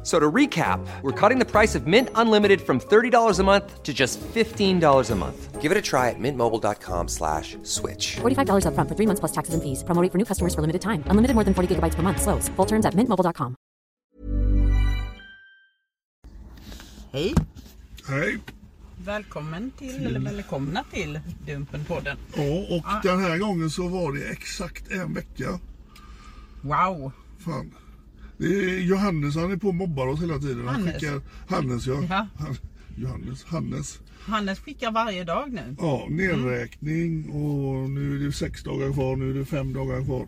F- So to recap, we're cutting the price of Mint Unlimited from $30 a month to just $15 a month. Give it a try at mintmobile.com slash switch. $45 upfront for three months plus taxes and fees. Promo rate for new customers for limited time. Unlimited more than 40 gigabytes per month. Slows. Full terms at mintmobile.com. Hej! Hej. Välkommen till, eller välkomna till Dumpen-podden. Ja, och Ah. den här gången så var det exakt en vecka. Wow! Fan. Johannes, han är på och mobbar oss hela tiden. Han Hannes. skickar, Hannes ja. Ja. Han, Johannes, Hannes. Hannes skickar varje dag nu. Ja, nedräkning och nu är det sex dagar kvar, nu är det fem dagar kvar.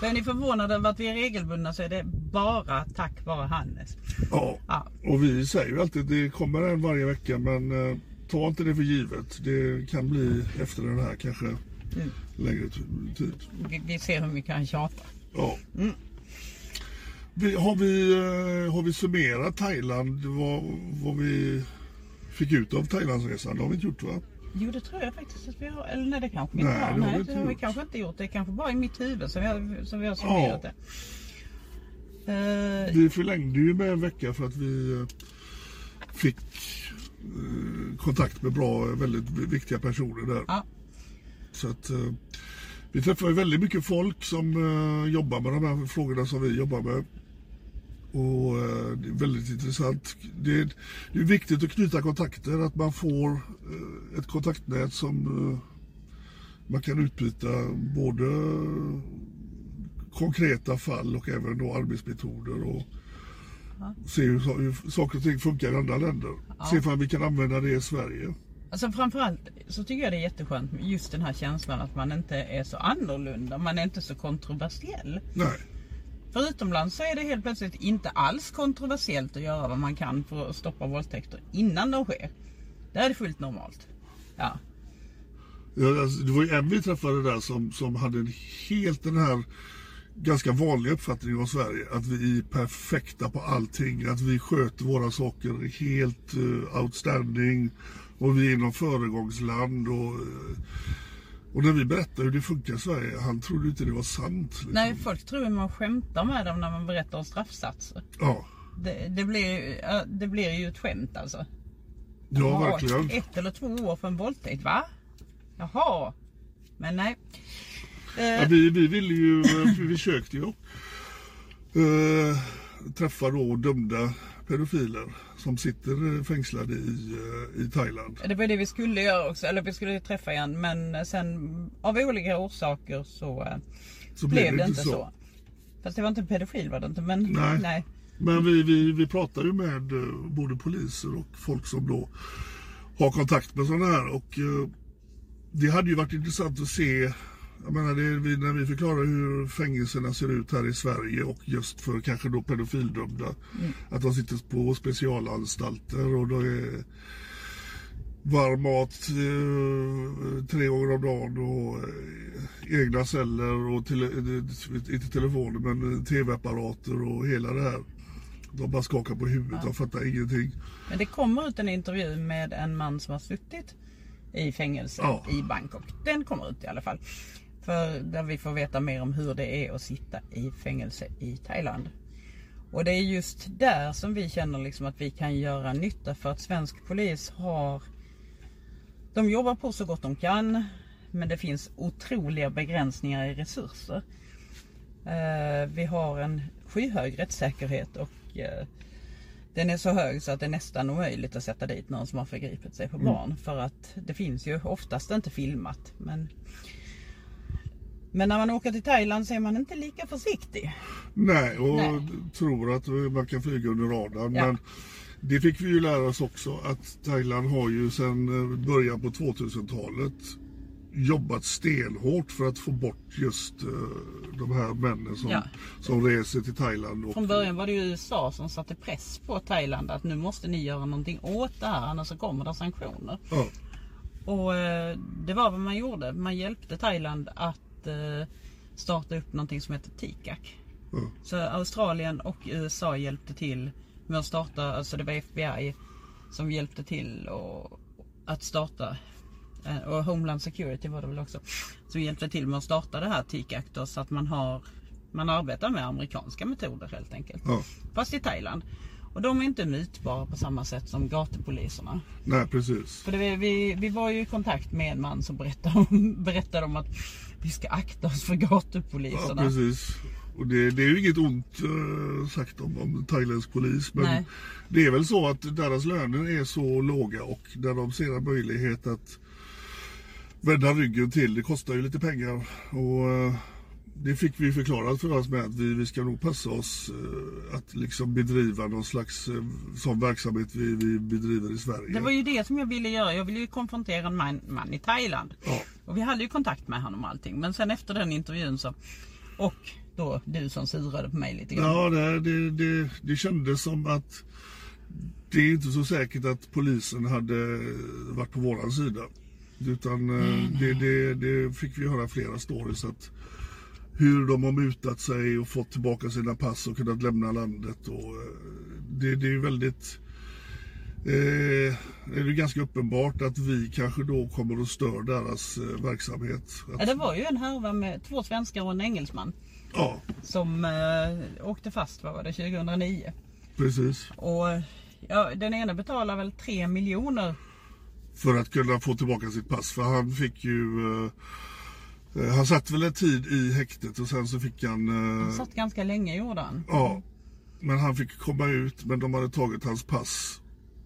Så är ni förvånade över att vi är regelbundna så är det bara tack vare Hannes. Ja, Ja. och vi säger ju alltid att det kommer en varje vecka men eh, ta inte det för givet. Det kan bli efter den här kanske Mm. längre tid. Vi, ser hur vi kan tjata. Ja. Mm. Vi, har, vi, eh, har vi summerat Thailand, vad, vad vi fick ut av Thailandsresan? Det har vi inte gjort va? Jo det tror jag faktiskt att vi har. Eller nej det kanske vi Nej, inte har. det har vi Nej inte det har vi kanske inte gjort. Det är kanske bara i mitt huvud som vi har, som vi har summerat det. Eh, Vi förlängde ju med en vecka för att vi eh, fick kontakt med bra, väldigt viktiga personer där. ja. Så att, vi träffar ju väldigt mycket folk som eh, jobbar med de här frågorna som vi jobbar med. Och eh, det är väldigt intressant. Det är, det är viktigt att knyta kontakter, att man får eh, ett kontaktnät som man kan utbyta både konkreta fall och även då arbetsmetoder och se hur, hur saker och ting funkar i andra länder. Se ifall vi kan använda det i Sverige. Alltså framförallt så tycker jag det är jätteskönt just den här känslan att man inte är så annorlunda. Man är inte så kontroversiell. Nej. För utomlands så är det helt plötsligt inte alls kontroversiellt att göra vad man kan för att stoppa våldtäkter innan de sker. Där är det fullt normalt. Ja. Ja, alltså, det var ju en vi träffade där som, som hade en helt den här ganska vanliga uppfattningen om Sverige. Att vi är perfekta på allting. Att vi sköter våra saker helt uh, outstanding. Och vi är någon föregångsland. Och, eh, och när vi berättade hur det funkar i Sverige, han trodde inte det var sant. Liksom. Nej, folk tror att man skämtar med dem när man berättar om straffsatser. Ja, Det, det, blir, det blir ju ett skämt alltså. ja verkligen. Ett eller två år för en våldtäkt, va? Jaha. Men nej. Ja, vi, vi ville ju, eh, vi försökte ju uh, träffa då dömda pedofiler som sitter fängslade i, eh, i Thailand. Det var det vi skulle göra också, eller vi skulle träffa igen men sen av olika orsaker så, eh, Så blev det inte så. Fast det var inte en pedofil var det inte men Nej. nej. Men vi, vi, vi pratar ju med eh, både poliser och folk som då har kontakt med sådana här och det hade ju varit intressant att se Jag menar, det när vi förklarar hur fängelserna ser ut här i Sverige och just för kanske då pedofildömda. Att de sitter på specialanstalter och då är varm mat eh, tre gånger om dagen och eh, egna celler och tele, eh, inte telefoner men tv-apparater och hela det här. De bara skakar på huvudet, de fattar ingenting. Men det kommer ut en intervju med en man som har suttit i fängelse Ja. i Bangkok. Den kommer ut i alla fall. För där vi får veta mer om hur det är att sitta i fängelse i Thailand. Och det är just där som vi känner liksom att vi kan göra nytta för att svensk polis har De jobbar på så gott de kan men det finns otroliga begränsningar i resurser. Eh, vi har en skyhög rättssäkerhet och eh, den är så hög så att det är nästan omöjligt att sätta dit någon som har förgripit sig på barn. För att det finns ju oftast inte filmat. Men, men när man åker till Thailand så är man inte lika försiktig. Nej, och Nej. tror att man kan flyga under radarn. Ja. Men det fick vi ju lära oss också att Thailand har ju sedan eh, början på 2000-talet jobbat stenhårt för att få bort just eh, de här männen som, Ja. som reser till Thailand. Och, Från början var det ju USA som satte press på Thailand att nu måste ni göra någonting åt det här annars så kommer det sanktioner. Ja, Och eh, det var vad man gjorde. Man hjälpte Thailand att eh, starta upp någonting som heter TICAC. ja, Så Australien och USA hjälpte till med att starta, alltså det var FBI som hjälpte till och, att starta eh, och Homeland Security var det väl också. Som hjälpte till med att starta det här TICAC då, så att man har man arbetar med amerikanska metoder helt enkelt. ja. Fast i Thailand. Och de är inte mutbara på samma sätt som gatupoliserna. Nej, precis. För det, vi, vi var ju i kontakt med en man som berättade om, berättade om att vi ska akta oss för Ja, gatupoliserna. precis. Och det, det är ju inget ont eh, sagt om, om thailändsk polis. Men Nej. det är väl så att deras löner är så låga och där de ser en möjlighet att vända ryggen till. Det kostar ju lite pengar. Och eh, det fick vi förklarat för oss med att vi, vi ska nog passa oss eh, att liksom bedriva någon slags eh, sån verksamhet vi, vi bedriver i Sverige. Det var ju det som jag ville göra. Jag ville ju konfrontera en man, man i Thailand. Ja. Och vi hade ju kontakt med honom och allting. Men sen efter den intervjun så... Och då du som surade på mig lite grann. Ja, det, det, det, det kändes som att det är inte så säkert att polisen hade varit på våran sida. Utan eh, det, det, det fick vi höra flera stories att hur de har mutat sig och fått tillbaka sina pass och kunnat lämna landet. Och, eh, det, det är ju väldigt eh, det är ju ganska uppenbart att vi kanske då kommer att störa deras eh, verksamhet. Att, Ja, det var ju en härva med två svenskar och en engelsman. ja, Som eh, åkte fast, vad var det, 2009. precis. Och ja, den ena betalar väl 3 miljoner. för att kunna få tillbaka sitt pass. För han fick ju... eh, han satt väl en tid i häktet och sen så fick han... eh, Han satt ganska länge gjorde han. ja, men han fick komma ut men de hade tagit hans pass.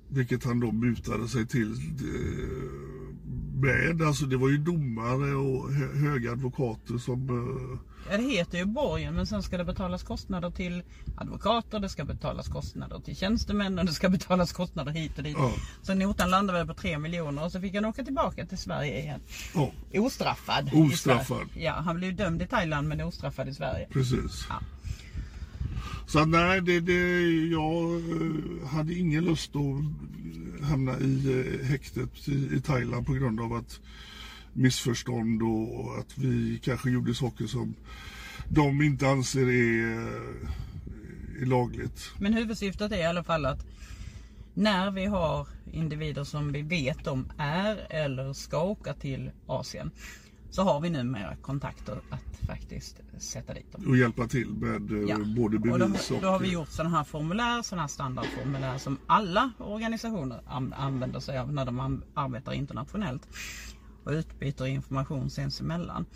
Vilket han då mutade sig till eh, med. Alltså det var ju domare och hö- höga advokater som... Ja, det heter ju borgen men sen ska det betalas kostnader till advokater, det ska betalas kostnader till tjänstemän och det ska betalas kostnader hit och dit. Ja. Så notan landade väl på 3 miljoner och så fick han åka tillbaka till Sverige igen. Ja, Ostraffad. Ostraffad. Ja, han blev dömd i Thailand men ostraffad i Sverige. precis. Ja. Så nej, det, det, jag eh, hade ingen lust att hamna i eh, häktet i, i Thailand på grund av att missförstånd och att vi kanske gjorde saker som de inte anser är, eh, är lagligt. Men huvudsyftet är i alla fall att när vi har individer som vi vet om är eller ska åka till Asien så har vi numera kontakter att faktiskt sätta dit dem. Och hjälpa till med eh, Ja. både och då, bevis och... då har vi gjort sådana här formulär, sådana här standardformulär som alla organisationer an- använder sig av när de arbetar internationellt och utbyter information sinsemellan.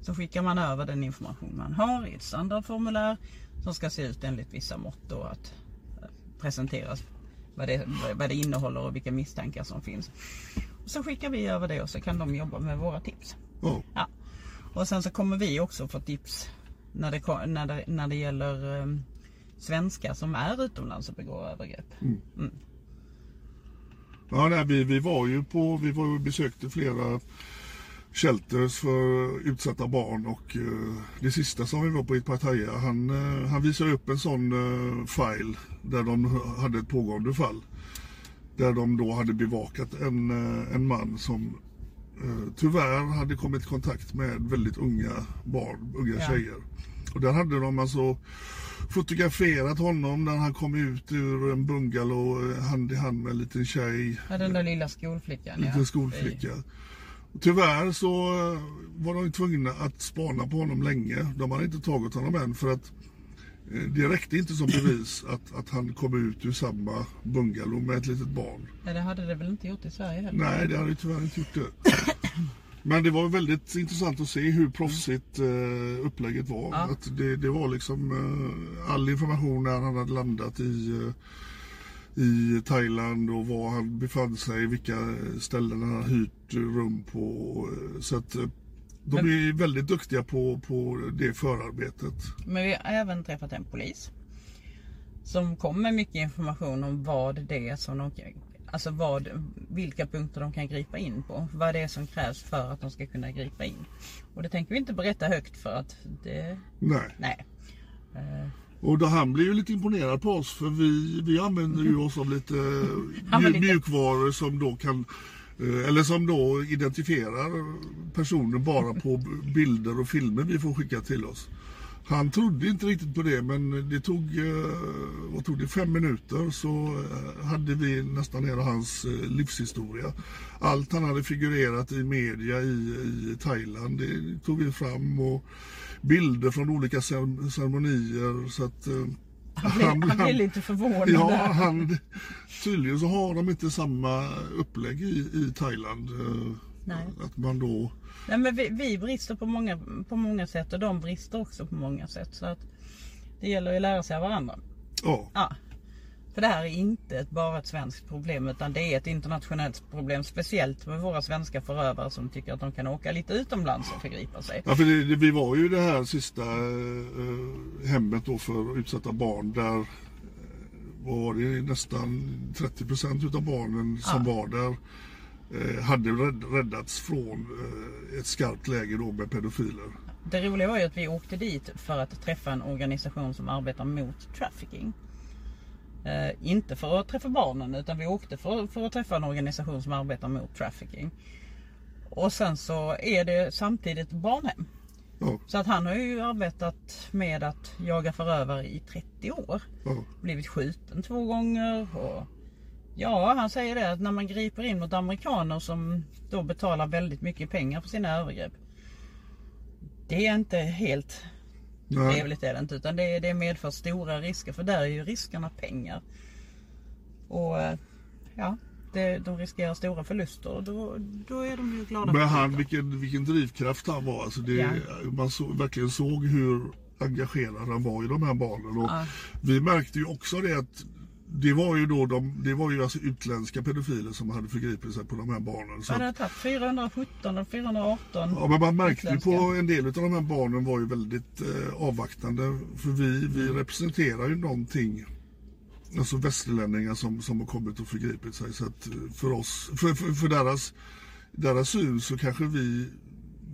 Så skickar man över den information man har i ett standardformulär som ska se ut enligt vissa mått då att eh, presenteras vad det, vad det innehåller och vilka misstankar som finns. Och så skickar vi över det och så kan de jobba med våra tips. Ja, Ja. Och sen så kommer vi också få tips när det, när det, när det gäller eh, svenskar som är utomlands och begår övergrepp. Ja nej, vi, vi var ju på, vi var ju besökte flera shelters för utsatta barn och eh, det sista som vi var på i Pattaya, han, eh, han visade upp en sån eh, file där de hade ett pågående fall. Där de då hade bevakat en, eh, en man som eh, tyvärr hade kommit i kontakt med väldigt unga barn, unga Ja. tjejer. Och där hade de alltså fotograferat honom när han kom ut ur en bungalow eh, hand i hand med en liten tjej. Ja, den där lilla skolflickan. Liten ja. skolflicka. Tyvärr så eh, var de tvungna att spana på honom länge. De hade inte tagit honom än för att eh, det räckte inte som bevis att, att han kom ut ur samma bungalow med ett litet barn. Ja, det hade det väl inte gjort i Sverige heller? Nej, det hade ju tyvärr inte gjort det. Men det var väldigt intressant att se hur proffsigt eh, upplägget var. Ja. Att det, det var liksom eh, all information när han hade landat i, eh, i Thailand och var han befann sig, vilka ställen han hade hyrt rum på. Så att eh, de Men- är väldigt duktiga på, på det förarbetet. Men vi har även träffat en polis. Som kom med mycket information om vad det är som de Alltså vad, vilka punkter de kan gripa in på. Vad det är som krävs för att de ska kunna gripa in. Och det tänker vi inte berätta högt för att det... Nej. Nej. Eh, Och då han blev ju lite imponerad på oss för vi, vi använder ju oss av lite mju- lite- mjukvaror som då kan eh, eller som då identifierar personer bara på bilder och filmer vi får skicka till oss. Han trodde inte riktigt på det men det tog, eh, vad tog det, fem minuter så eh, hade vi nästan hela hans eh, livshistoria. Allt han hade figurerat i media i, i Thailand det tog vi fram och bilder från olika cer- ceremonier så att han, blev, han blev lite förvånad Ja, han, tydligen så har de inte samma upplägg i, i Thailand. Nej. Att man då... Nej, men vi, vi brister på många, på många sätt och de brister också på många sätt. Så att det gäller att lära sig av varandra. Ja, Ja. För det här är inte ett, bara ett svenskt problem utan det är ett internationellt problem. Speciellt med våra svenska förövare som tycker att de kan åka lite utomlands och förgripa sig. ja för det, det, vi var ju det här sista eh, hemmet då för utsatta barn där eh, var det nästan 30 procent utav barnen som var där hade rädd, räddats från eh, ett skarpt läge då med pedofiler. Det roliga var ju att vi åkte dit för att träffa en organisation som arbetar mot trafficking. Eh, inte för att träffa barnen utan vi åkte för, för att träffa en organisation som arbetar mot trafficking. Och sen så är det samtidigt barnhem. Ja, Så att han har ju arbetat med att jaga förövare i 30 år. ja. Blivit skjuten två gånger. Och ja, han säger det att när man griper in mot amerikaner som då betalar väldigt mycket pengar för sina övergrepp. Det är inte helt Nej. trevligt är det inte. Utan det, det medför stora risker. För där är ju riskerna pengar. Och eh, ja, det, de riskerar stora förluster. Och då, då är de ju glada Men han, vilken, vilken drivkraft han var. Alltså det, Ja. Man så, verkligen såg hur engagerad han var i de här barnen. Och Ja. Vi märkte ju också det att det var ju då de, det var ju alltså utländska pedofiler som hade förgripit sig på de här barnen. Så att, hade tagit 417 och 418. ja, men man märkte ju utländska. på en del av de här barnen var ju väldigt eh, avvaktande. För vi, vi representerar ju någonting Alltså västerlänningar som, som har kommit och förgripit sig. Så att eh, för oss, för, för, för deras, deras syn så kanske vi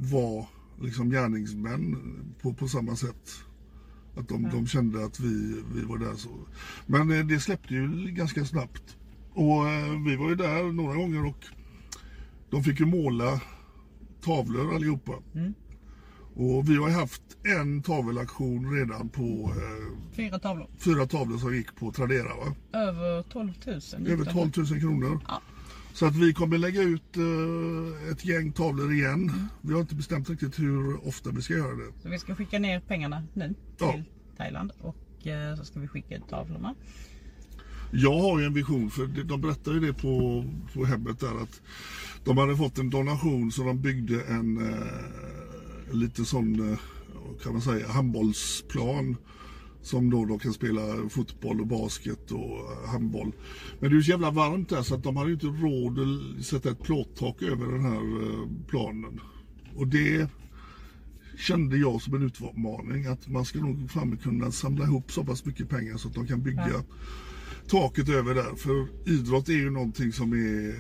var liksom gärningsmän på, på samma sätt. Att de, de kände att vi, vi var där så. Men eh, det släppte ju ganska snabbt. Och eh, vi var ju där några gånger och de fick ju måla tavlor allihopa. Och vi har haft en tavelaktion redan på eh, Fyra tavlor. fyra tavlor som gick på Tradera va? Över 12 000. Över 12 000 kronor. Ja. Så att vi kommer lägga ut eh, ett gäng tavlor igen. Vi har inte bestämt riktigt hur ofta vi ska göra det. Så vi ska skicka ner pengarna nu till Ja. Thailand. Och eh, så ska vi skicka ut tavlorna. Jag har ju en vision, för de berättar ju det på, på hemmet där att de hade fått en donation så de byggde en eh, lite sån, eh, kan man säga, handbollsplan som då de kan spela fotboll och basket och eh, handboll. Men det är ju så jävla varmt där så att de hade ju inte råd att sätta ett plåttak över den här eh, planen. Och det kände jag som en utmaning att man ska nog fan kunna samla ihop så pass mycket pengar så att de kan bygga Ja. taket över där. För idrott är ju någonting som är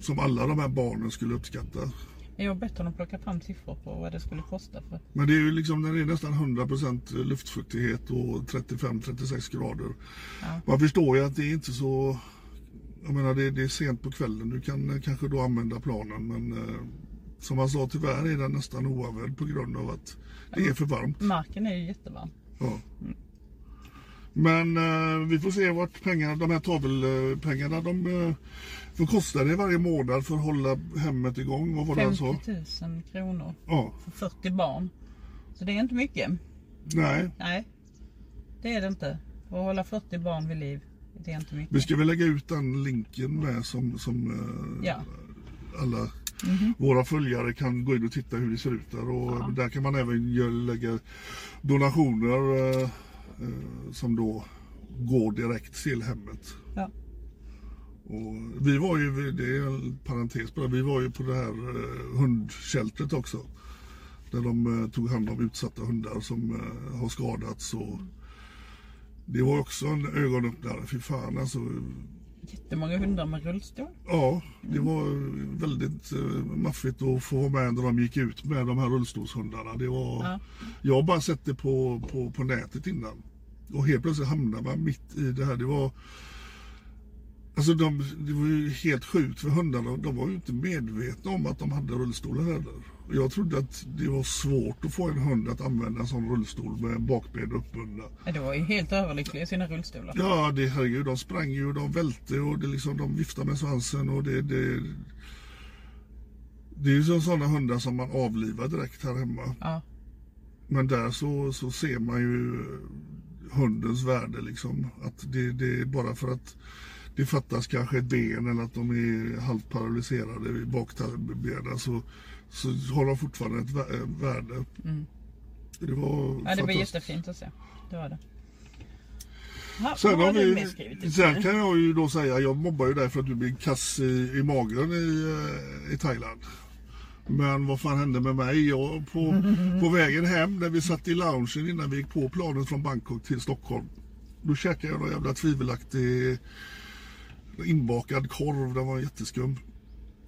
som alla de här barnen skulle uppskatta. Jag har bett honom plocka fram siffror på vad det skulle kosta. För. Men det är ju liksom det är nästan 100% luftfuktighet och 35-36 grader. Ja. Man förstår ju att det är inte så... Jag menar det, det är sent på kvällen. Du kan eh, kanske då använda planen men eh, som han sa tyvärr är den nästan oanvänd på grund av att det är för varmt. Marken är ju jättevarm. Ja. Men eh, vi får se vart pengarna, de här tavelpengarna, de, eh, vad kostar det varje månad för att hålla hemmet igång? Vad det han 50 sa? 000 kronor Ja, för 40 barn. Så det är inte mycket. nej. Nej, det är det inte. Att hålla 40 barn vid liv, det är inte Vi mycket. ska väl lägga ut den länken med som, som eh, Ja, alla våra följare kan gå in och titta hur det ser ut där. Och där kan man även lägga donationer eh, eh, som då går direkt till hemmet. ja. Och vi var ju, det är en parentes bara, vi var ju på det här eh, hundkältret också. Där de eh, tog hand om utsatta hundar som eh, har skadats. Och det var också en ögonöppnare, fy fan alltså. Jättemånga hundar med rullstol. Ja, det var väldigt maffigt att få vara med när de gick ut med de här rullstolshundarna. Det var, Ja. Jag har bara sett det på, på, på nätet innan. Och helt plötsligt hamnar man mitt i det här. Det var, alltså de, det var ju helt sjukt för hundarna. De var ju inte medvetna om att de hade rullstolar heller. Och Jag trodde att det var svårt att få en hund att använda en sån rullstol med bakben uppbundna. De var ju helt överlyckliga i sina rullstolar. Ja, det, herregud, de sprang ju och de välte och det liksom, de viftade med svansen och det... Det, det är ju så- sådana hundar som man avlivar direkt här hemma. Ja. Men där så, så ser man ju hundens värde liksom. Att det, det är bara för att det fattas kanske ett ben eller att de är halvt paralyserade i bakbenen så, så har de fortfarande ett eh, värde. Det var ja, det var jättefint att se. Det var det. Ja, Sen, har vi, sen kan jag ju då säga, jag mobbar ju dig för att du blev kass i, i magen i, eh, i Thailand. Men vad fan hände med mig? Jag, på, på vägen hem när vi satt i loungen innan vi gick på planet från Bangkok till Stockholm. Då käkade jag någon jävla tvivelaktig inbakad korv. Den var jätteskum.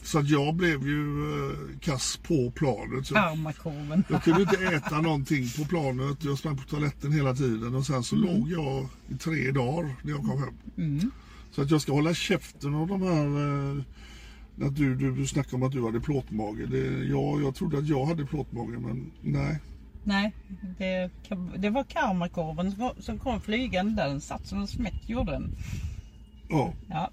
Så att jag blev ju eh, kass på planet. Så Karmakorven. jag kunde inte äta någonting på planet. Jag sprang på toaletten hela tiden och sen så låg jag i tre dagar när jag kom hem. Så att jag ska hålla käften av de här... Eh, att du, du, du snackade om att du hade plåtmage. Det, ja, jag trodde att jag hade plåtmage men nej. Nej, det, det var karmakorven som kom flygande där. Den satt som en smäck gjorde den. Ja. Ja,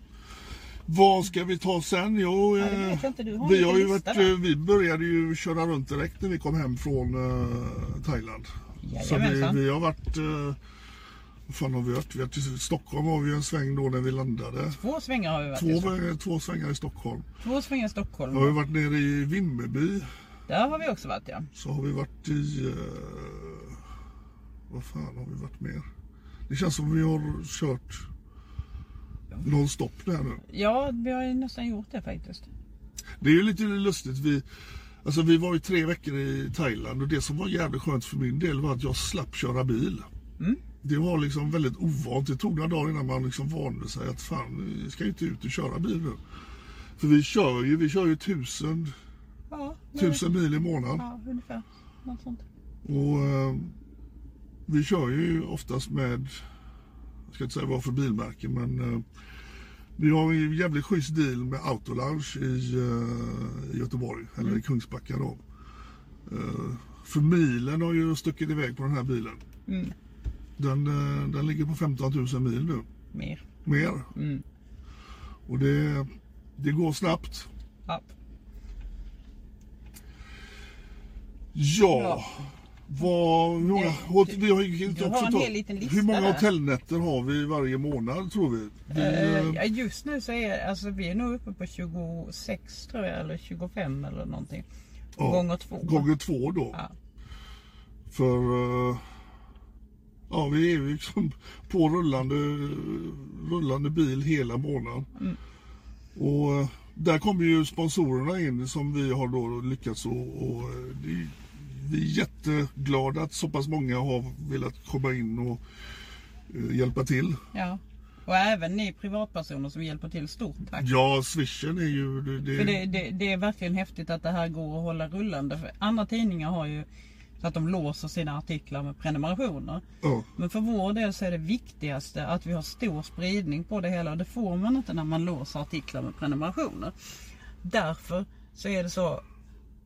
Vad ska vi ta sen? Jo, Ja, eh, har vi, har ju lista varit, eh, vi började ju köra runt direkt när vi kom hem från eh, Thailand. Så vi, vi har varit... Eh, vad fan har vi varit? Vi har till Stockholm har vi en sväng då när vi landade. Två svängar har vi varit Två, i. eh, två svängar i Stockholm. Två svängar i Stockholm. Har vi varit nere i Vimmerby. Där har vi också varit ja. Så har vi varit i... Eh, vad fan har vi varit mer? Det känns som vi har kört nonstop där nu. Ja, vi har ju nästan gjort det faktiskt. Det är ju lite lustigt. Vi, alltså vi var ju tre veckor i Thailand och det som var jävligt skönt för min del var att jag slapp köra bil. Det var liksom väldigt ovant. Det tog några dagar innan man liksom vande sig att fan, vi ska ju inte ut och köra bil nu. För vi kör ju, vi kör ju tusen, Ja, det- tusen mil i månaden. Ja, ungefär. Något sånt. Och eh, vi kör ju oftast med, ska inte säga vad för bilmärke, men eh, vi har en jävligt schysst deal med Autolounge i, eh, i Göteborg, eller i Kungsbacka då. Eh, för milen har ju stuckit iväg på den här bilen. Mm. Den, den ligger på 15 000 mil nu, Mer. mer. Mm. Och det, det går snabbt. Ja. Ja. Vad, har ju inte du har också en hel liten lista Hur många där. hotellnätter har vi varje månad tror vi? vi ja, just nu så är alltså, vi är nog uppe på 26 tror jag, eller 25 eller någonting. ja, Gånger två. Gånger två då. Ja. För eh, ja, vi är ju liksom på rullande, rullande bil hela månaden. Mm. Och där kommer ju sponsorerna in som vi har då lyckats och, vi är jätteglada att så pass många har velat komma in och eh, hjälpa till. Ja. Och även ni privatpersoner som hjälper till, stort tack. Ja, swishen är ju... Det, det, För det, det, det är verkligen häftigt att det här går att hålla rullande. För andra tidningar har ju så att de låser sina artiklar med prenumerationer. ja, Men för vår del så är det viktigaste att vi har stor spridning på det hela. Och det får man inte när man låser artiklar med prenumerationer. Därför så är det så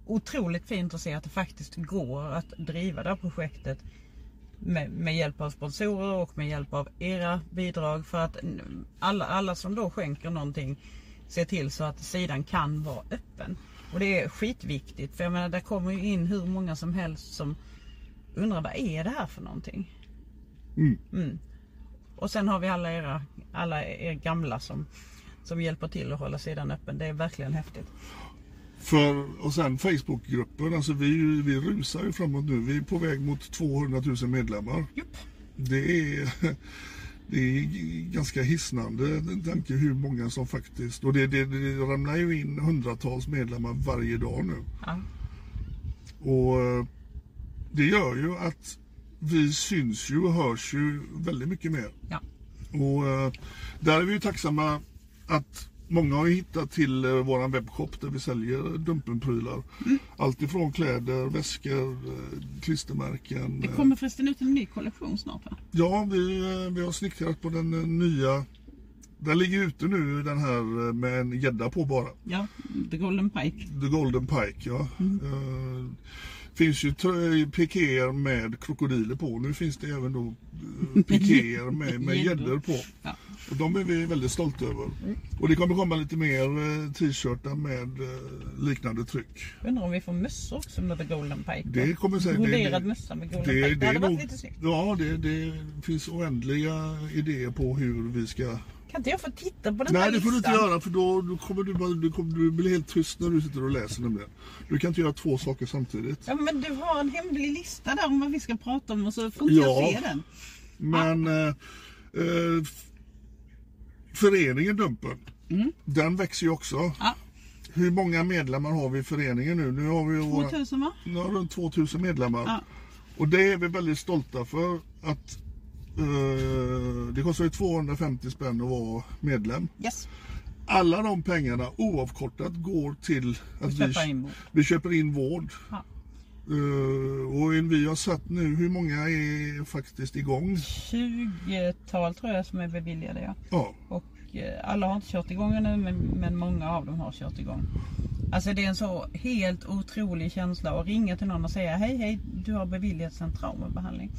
otroligt fint att se att det faktiskt går att driva det här projektet med, med hjälp av sponsorer och med hjälp av era bidrag. För att alla, alla som då skänker någonting ser till så att sidan kan vara öppen. Och det är skitviktigt. För jag menar, det kommer ju in hur många som helst som undrar vad är det här för någonting? Mm. Och sen har vi alla era, alla er gamla som, som hjälper till att hålla sidan öppen. Det är verkligen häftigt. För, och sen Facebookgruppen, alltså vi, vi rusar ju framåt nu. Vi är på väg mot 200 000 medlemmar. Jupp. Det är, det är ganska hisnande tanke hur många som faktiskt... Och det, det, det ramlar ju in hundratals medlemmar varje dag nu. Ja. Och det gör ju att vi syns ju och hörs ju väldigt mycket mer. Ja. Och eh, där är vi ju tacksamma att många har hittat till eh, våran webbshop där vi säljer Dumpenprylar. Allt ifrån kläder, väskor, eh, klistermärken. Det eh, kommer förresten ut en ny kollektion snart va? Ja, vi, eh, vi har snickrat på den eh, nya. Den ligger ute nu den här eh, med en gädda på bara. Ja, The Golden Pike. The Golden Pike ja. Eh, finns ju pikéer med krokodiler på. Nu finns det även då uh, pikéer med, med Gäddor. på. Ja. Och de är vi väldigt stolta över. Och det kommer komma lite mer eh, t-shirtar med eh, liknande tryck. Undrar om vi får mössor också med The Golden Pike. Det kommer säkert... Broderad mössa med Golden Pike. Det, hade är varit lite snyggt. Ja, det, det finns oändliga idéer på hur vi ska inte jag få titta på den här Nej det får du inte listan? göra för då, då kommer du, bara, du, kommer, du blir helt tyst när du sitter och läser nämligen. Du kan inte göra två saker samtidigt. Ja men du har en hemlig lista där om vad vi ska prata om och så får inte Ja. jag se den. Men eh, eh, f- föreningen Dumpen, den växer ju också. Mm. Ja. Hur många medlemmar har vi i föreningen nu? Nu har vi ju våra, 2000 va? nu har runt 2000 medlemmar. Ja. Och det är vi väldigt stolta för att det kostar ju 250 spänn att vara medlem. Yes. Alla de pengarna oavkortat går till att vi, köper in vård. vi köper in vård. Ja. Eh, och vi har satt nu, hur många är faktiskt igång? 20-tal tror jag som är beviljade ja. Ja, Och eh, alla har inte kört igång ännu men, men många av dem har kört igång. Alltså det är en så helt otrolig känsla att ringa till någon och säga hej hej du har beviljats en traumabehandling.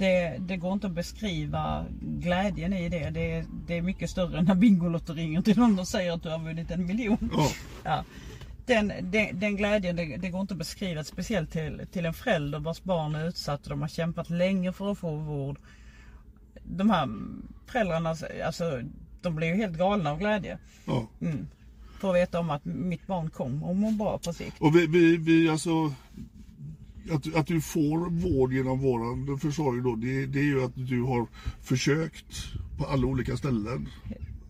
Det, det går inte att beskriva glädjen i det. Det, är- det är mycket större än när Bingolotto ringer till någon och säger att du har vunnit en miljon. ja. Ja. Den, den, den glädjen, det, det går inte att beskriva. Speciellt till, till en förälder vars barn är utsatt och de har kämpat länge för att få vård. De här föräldrarna, alltså, de blir ju helt galna av glädje. ja. För att veta om att mitt barn kommer att må bra på sikt. Och vi, vi, vi alltså att, att du får vård genom våran försorg då, det, det är ju att du har försökt på alla olika ställen.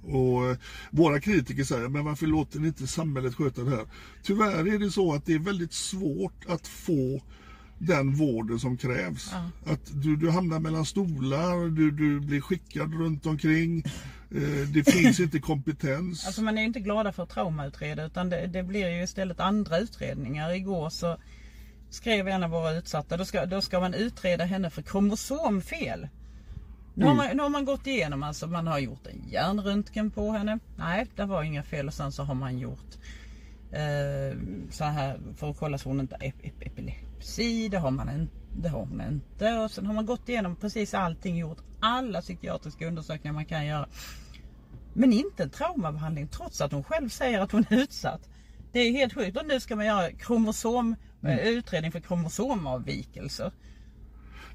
Och eh, våra kritiker säger, men varför låter ni inte samhället sköta det här? Tyvärr är det så att det är väldigt svårt att få den vården som krävs. Att du, du hamnar mellan stolar, du, du blir skickad runt omkring. Eh, det finns inte kompetens. Alltså man är ju inte glada för att traumautreda utan det, det blir ju istället andra utredningar. Igår så skrev en av våra utsatta, då ska, då ska man utreda henne för kromosomfel. Nu har, man, nu har man gått igenom, alltså man har gjort en hjärnröntgen på henne. Nej, det var inga fel och sen så har man gjort eh, så här för att kolla så hon inte har ep- ep- epilepsi. Det har, man en, det har hon inte. Och sen har man gått igenom precis allting, gjort alla psykiatriska undersökningar man kan göra. Men inte en traumabehandling trots att hon själv säger att hon är utsatt. Det är helt sjukt. Och nu ska man göra kromosom, eh, utredning för kromosomavvikelser.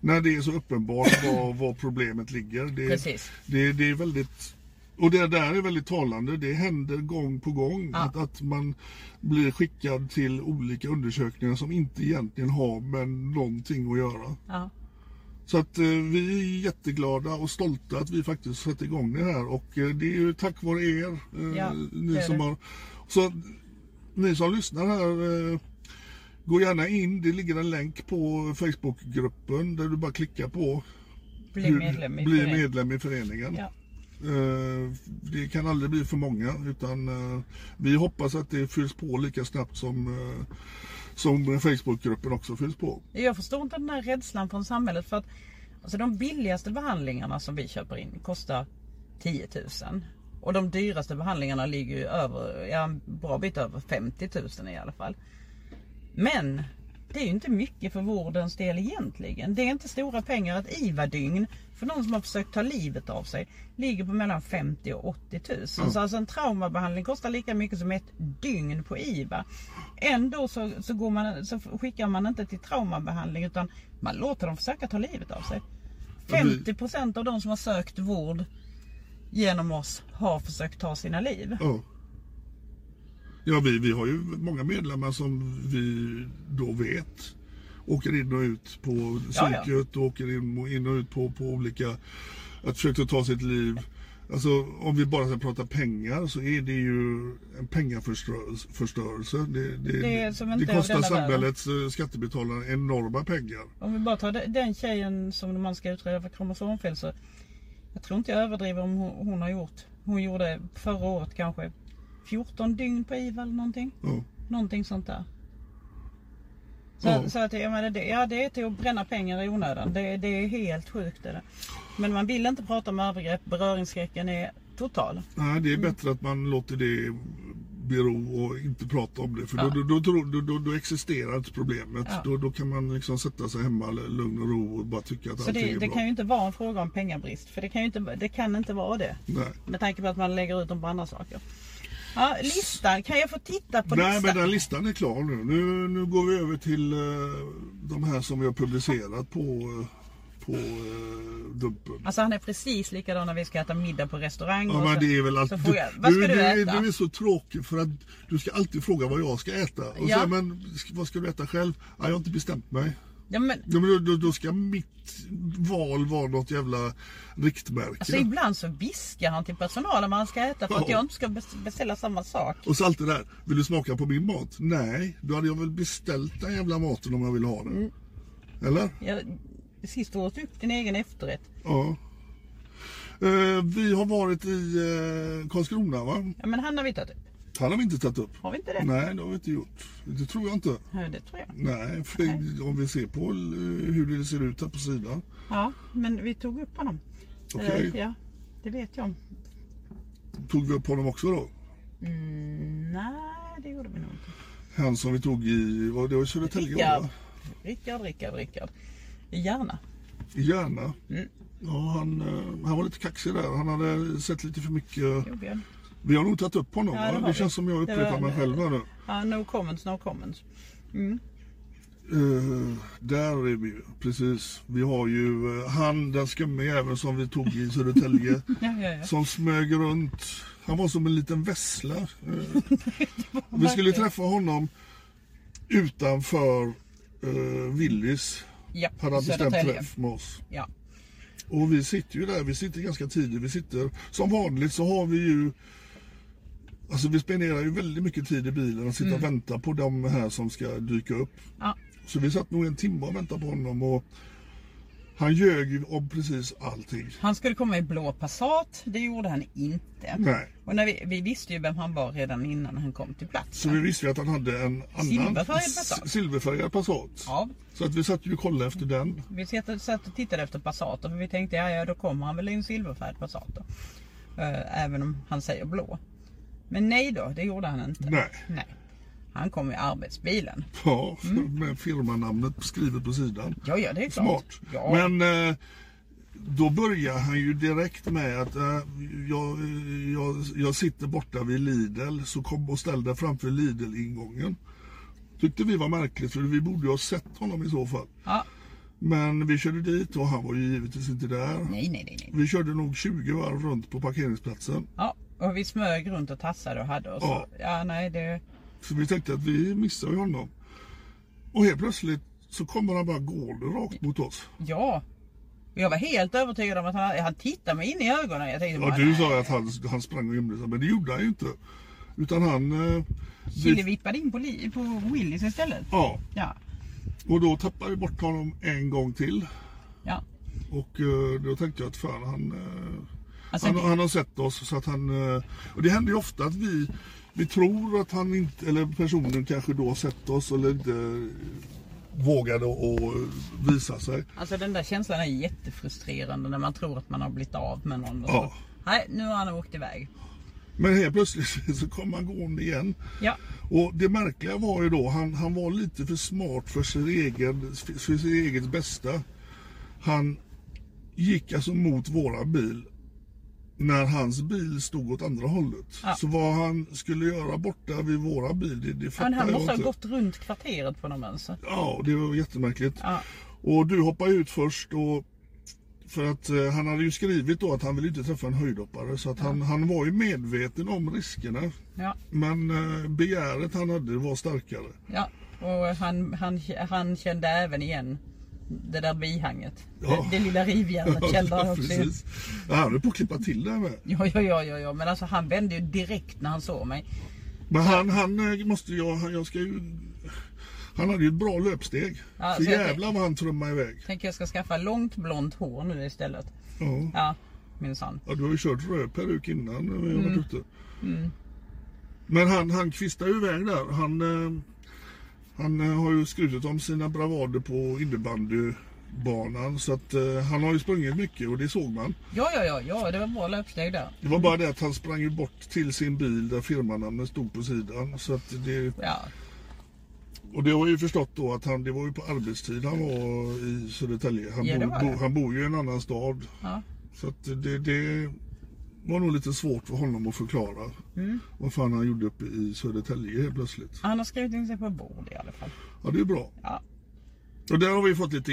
när det är så uppenbart var, var problemet ligger. Det, Precis. Det, det är väldigt och det där är väldigt talande. Det händer gång på gång Ja. att, att man blir skickad till olika undersökningar som inte egentligen har med någonting att göra. Ja. Så att eh, vi är jätteglada och stolta att vi faktiskt sätter igång det här och eh, det är ju tack vare er. Eh, Ja, ni som har, så ni som lyssnar här eh, Gå gärna in, det ligger en länk på Facebookgruppen där du bara klickar på Bli medlem i bli föreningen. medlem i föreningen. Ja. Eh, Det kan aldrig bli för många utan eh, vi hoppas att det fylls på lika snabbt som, som Facebookgruppen också fylls på. Jag förstår inte den här rädslan från samhället för att alltså de billigaste behandlingarna som vi köper in kostar 10 000. Och de dyraste behandlingarna ligger ju över, ja, en bra bit över 50 000 i alla fall. Men det är ju inte mycket för vårdens del egentligen. Det är inte stora pengar. Ett IVA-dygn för någon som har försökt ta livet av sig ligger på mellan 50 och 80 000. Så alltså en traumabehandling kostar lika mycket som ett dygn på IVA. Ändå så, så, går man, så skickar man inte till traumabehandling utan man låter dem försöka ta livet av sig. 50% av de som har sökt vård genom oss har försökt ta sina liv. Ja. Ja, vi, vi har ju många medlemmar som vi då vet åker in och ut på Ja, ja. psyket och åker in och, in och ut på, på olika, att försöka ta sitt liv. Alltså om vi bara ska prata pengar så är det ju en pengaförstörelse. Det, det, Det är som inte det kostar denna världen. samhällets eh, skattebetalare enorma pengar. Om vi bara tar de- den tjejen som man ska utreda för kromosomfel så jag tror inte jag överdriver om hon, hon har gjort. Hon gjorde förra året kanske 14 dygn på IVA eller någonting. Ja. Någonting sånt där. Så, Ja. så att jag menar, det, ja, det är till att bränna pengar i onödan. Det, det är helt sjukt. Det där. Men man vill inte prata om övergrepp. Beröringsskräcken är total. Nej, det är Mm. bättre att man låter det bero och inte prata om det. För Ja. då, då, då, då, då, existerar inte problemet. Ja. Då, då kan man liksom sätta sig hemma i lugn och ro och bara tycka att Så allting det, är det bra. kan ju inte vara en fråga om pengabrist. För det kan ju inte, det kan inte vara det. Nej. Med tanke på att man lägger ut dem på andra saker. Ja, listan. Kan jag få titta på Nej, listan? men den listan är klar nu. Nu, nu går vi över till eh, de här som vi har publicerat på, eh, på eh, Dumpen. Alltså han är precis likadan när vi ska äta middag på restaurang. Ja, men det är väl. Så frågar jag, vad ska du, är- äta? du är så tråkig för att du ska alltid fråga vad jag ska äta. Och Ja. så, men vad ska du äta själv? Ja, jag har inte bestämt mig. ja, men, Ja, men då, då, ska mitt val vara något jävla riktmärke. alltså, ibland så viskar han till personalen vad han ska äta för att Ja. jag inte ska bes- beställa samma sak. Och så allt det där. Vill du smaka på min mat? Nej, då hade jag väl beställt den jävla maten om jag vill ha den. Mm. Eller? Jag, sist åt upp din egen efterrätt. Ja. Eh, vi har varit i eh, Karlskrona va? Ja, men han har vi tagit upp. Han har vi inte tagit upp. Har vi inte det? Nej, det har vi inte gjort. Det tror jag inte. Ja, det tror jag. Nej, för om vi ser på eh, hur det ser ut här på sidan. Ja, men vi tog upp honom. Okej. Eh, ja, det vet jag om. Tog vi upp honom också då? Mm, nej, det gjorde vi nog inte. Han som vi tog i, vad det var i Södertälje Rickard. Rickard, Rickard, Rickard. Gärna. I Järna. Mm. Ja, han, eh, han var lite kaxig där. Han hade sett lite för mycket. Jo, Björn. Vi har nog tagit upp honom Ja, det Det, känns som jag upprepar var- mig själv här nu. Ja, no comments, no comments. Eh, där är vi precis. Vi har ju eh, han, den skumme jäveln som vi tog i Södertälje. Ja, ja, ja. Som smög väl Han var som en liten vessla. Eh, vi skulle träffa honom utanför uh, Willys. Ja, Hade han bestämt Södertälje. träff med oss. Ja. Och vi sitter ju där, vi sitter ganska tidigt. Vi sitter, som vanligt så har vi ju Alltså vi spenderar ju väldigt mycket tid i bilen och sitta och vänta på de här som ska dyka upp. Ja. Så vi satt nog en timme och väntade på honom och han ljög ju om precis allting. Han skulle komma i blå Passat, det gjorde han inte. Nej. Och när vi, vi visste ju vem han var redan innan han kom till Så platsen. vi visste ju att han hade en annan Silverfärgad Passat. silverfärgad Passat. Ja, Så att vi satt ju och kollade efter den. vi satt, satt och tittade efter Passater för vi tänkte ja, ja då kommer han väl i en silverfärgad Passat då. Eh, även om han säger blå. Men nej då, det gjorde han inte. Nej. nej. Han kom i arbetsbilen. Ja, med firmanamnet skrivet på sidan. Ja, ja det är klart. Smart. Ja. Men eh, då börjar han ju direkt med att eh, jag, jag, jag sitter borta vid Lidl så kom och ställ dig framför Lidl-ingången. Tyckte vi var märkligt för vi borde ju ha sett honom i så fall. Ja. Men vi körde dit och han var ju givetvis inte där. Nej, nej, nej, nej. Vi körde nog 20 varv runt på parkeringsplatsen. Ja, och vi smög runt och tassade och hade oss. Ja. Ja, nej det... Så vi tänkte att vi missar ju honom. Och helt plötsligt så kommer han bara gående rakt mot oss. Ja. Jag var helt övertygad om att han, han tittade mig in i ögonen. Jag tänkte Ja, bara, du sa att han, han sprang och gömde sig, men det gjorde han ju inte. Utan han... Eh, Kille vi, vippade in på, på Willys istället. ja, Ja. och då tappade vi bort honom en gång till. Ja. Och eh, då tänkte jag att fan han... Eh, Alltså, han, det- han har sett oss så att han... Och det händer ju ofta att vi, vi tror att han inte, eller personen kanske då har sett oss eller inte vågade att visa sig. Alltså den där känslan är jättefrustrerande när man tror att man har blivit av med någon. Ja. Nej, nu har han åkt iväg. Men helt plötsligt så kom han gående igen. Ja, Och det märkliga var ju då, han, han var lite för smart för sin egen, för sitt eget bästa. Han gick alltså mot våra bil när hans bil stod åt andra hållet. Ja. Så vad han skulle göra borta vid våra bil, det, det fattar men han jag måste ha inte. gått runt kvarteret på något vänster. Ja, det var jättemärkligt. Ja. Och du hoppade ut först och för att eh, han hade ju skrivit då att han ville inte träffa en höjdhoppare så att han, han var ju medveten om riskerna. Ja, Men eh, begäret han hade var starkare. ja. Och han, han, han kände även igen det där bihanget. Ja. Det, det lilla rivjärnet också. ju. precis. Ja, han höll på att klippa till det med. Ja, ja, ja, ja, ja, men alltså han vände ju direkt när han såg mig. Men han, han eh, måste jag, han- jag ska ju... Han hade ju ett bra löpsteg. Ja, så jävlar vad han trummade iväg. Tänker jag ska skaffa långt blont hår nu istället. Ja. Ja, minsann. Ja, du har ju kört röd peruk innan när vi har Mm. varit ute. Men han, han kvistade ju iväg där. Han, eh, han eh, har ju skrutit om sina bravader på innebandybanan. Så att eh, han har ju sprungit mycket och det såg man. Ja, ja, ja, ja, det var bra löpsteg där. Det var bara det att han sprang ju bort till sin bil där firmanamnet stod på sidan. Så att det, Ja, och det har ju förstått då att han, det var ju på arbetstid han var i Södertälje. Han, Ja, det. bo, han bor ju i en annan stad. ja. Så att det, det var nog lite svårt för honom att förklara Mm. vad fan han gjorde uppe i Södertälje helt plötsligt. Han har skrivit in sig på bord i alla fall. Ja, det är bra. Ja, Och där har vi fått lite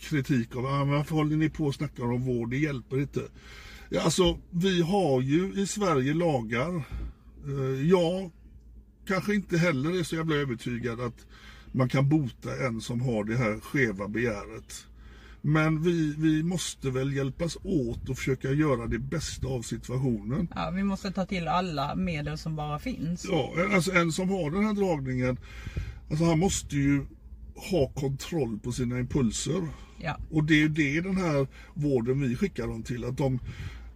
kritik av, varför håller ni på och snackar om vård, det hjälper inte. Ja, alltså, vi har ju i Sverige lagar. Eh, jag kanske inte heller är så jävla övertygad att man kan bota en som har det här skeva begäret. Men vi, vi måste väl hjälpas åt och försöka göra det bästa av situationen. ja, vi måste ta till alla medel som bara finns. Ja, alltså en som har den här dragningen, alltså han måste ju ha kontroll på sina impulser. Ja, Och det är det den här vården vi skickar dem till, att de,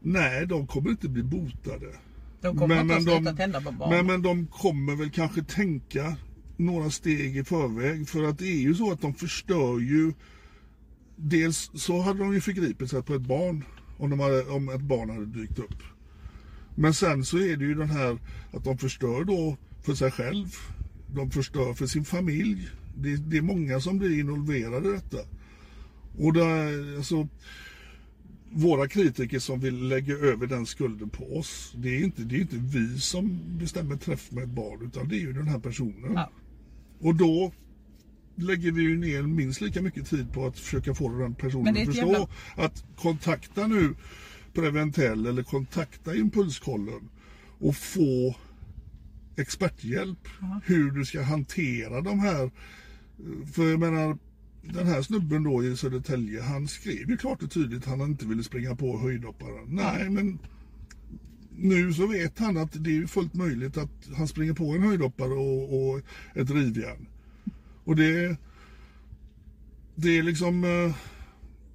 nej de kommer inte bli botade. de kommer inte att sluta de, tända på barn. men, men de kommer väl kanske tänka några steg i förväg. För att det är ju så att de förstör ju. Dels så hade de ju förgripit sig på ett barn om, de hade, om ett barn hade dykt upp. Men sen så är det ju den här att de förstör då för sig själv. De förstör för sin familj. Det, det är många som blir involverade i detta. Och där, alltså, våra kritiker som vill lägga över den skulden på oss. Det är inte, det är inte vi som bestämmer träff med ett barn utan det är ju den här personen. Ja. Och då lägger vi ju ner minst lika mycket tid på att försöka få den personen att förstå jävla- att kontakta nu Preventell eller kontakta Impulskollen och få experthjälp hur du ska hantera de här. För jag menar, den här snubben då i Södertälje, han skrev ju klart och tydligt att han inte ville springa på höjdhopparen. Nej, men nu så vet han att det är fullt möjligt att han springer på en höjdhoppare och, och ett rivjärn. Och det, det är liksom... eh,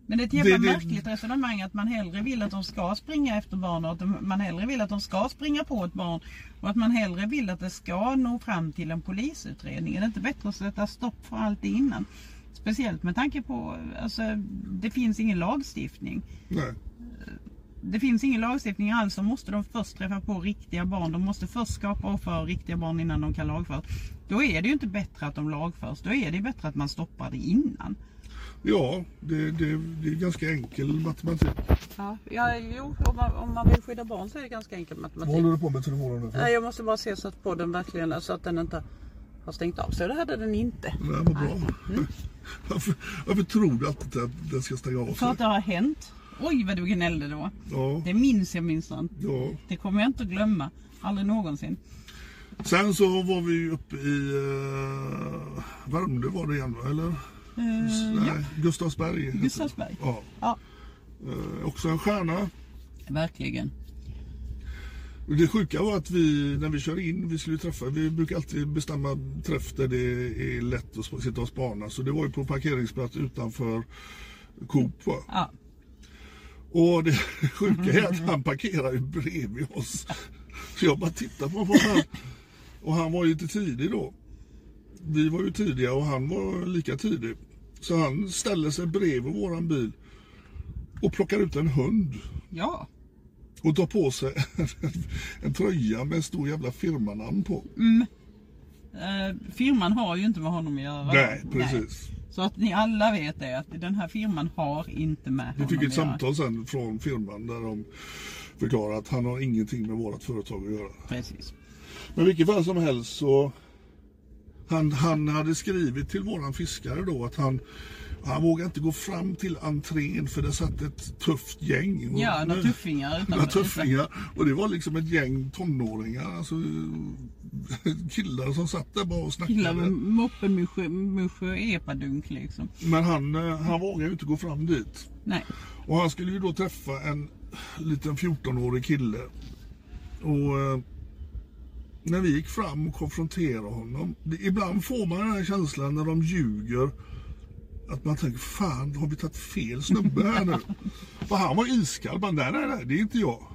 Men det är ett jävla Det- det- märkligt resonemang att man hellre vill att de ska springa efter barn och att man hellre vill att de ska springa på ett barn och att man hellre vill att det ska nå fram till en polisutredning. Är det inte bättre att sätta stopp för allt det innan? Speciellt med tanke på, alltså det finns ingen lagstiftning. Nej. Det finns ingen lagstiftning alls så måste de först träffa på riktiga barn. De måste först skapa och för riktiga barn innan de kan lagföras. Då är det ju inte bättre att de lagförs. Då är det bättre att man stoppar det innan. Ja, det, det, det är ganska enkel matematik. Ja, ja jo, om man, om man vill skydda barn så är det ganska enkel matematik. Vad håller du på med telefonen nu för? Nej, jag måste bara se så att podden verkligen, så att den inte har stängt av. Så det hade den inte. Nej, vad bra. Varför, varför tror du alltid att den ska stänga av För sig? att det har hänt. Oj vad du gnällde då. Ja, Det minns jag minsann. ja. Det kommer jag inte att glömma. Aldrig någonsin. Sen så var vi uppe i uh, Värmdö var det igen va? Eller? Uh, ja, Nej, Gustavsberg. heter det. Gustavsberg. Ja. Ja, Eh, också en stjärna. verkligen. Det sjuka var att vi, när vi kör in, vi skulle träffa, vi brukar alltid bestämma träff där det är lätt att sp- sitta och spana. Så det var ju på parkeringsplats utanför Coop va? Ja, Och det sjuka är att han parkerar ju bredvid oss. Så jag bara tittar på honom. Och han var ju lite tidig då. Vi var ju tidiga och han var lika tidig. Så han ställer sig bredvid våran bil och plockar ut en hund Ja. och tar på sig en tröja med en stor jävla firmanamn på. Eh, firman har ju inte med honom att göra. Nej, precis. Så att ni alla vet det att den här firman har inte med Vi honom fick ett samtal sen från firman där de förklarar att han har ingenting med vårt företag att göra. Precis. Men vilket fall som helst så han, han hade skrivit till våran fiskare då att han han vågade inte gå fram till entrén för det satt ett tufft gäng. Ja, några tuffingar Några tuffingar. Och det var liksom ett gäng tonåringar. Alltså, killar som satt där bara och Killar med snackade. musche, musche och epadunk liksom. Men han, eh, han vågade ju inte gå fram dit. Nej. Och han skulle ju då träffa en liten 14-årig kille. Och eh, när vi gick fram och konfronterade honom. Ibland får man den här känslan när de ljuger. Att man tänker, fan har vi tagit fel snubbe här nu? För han var iskall. Bara, nej, nej, nej, det är inte jag.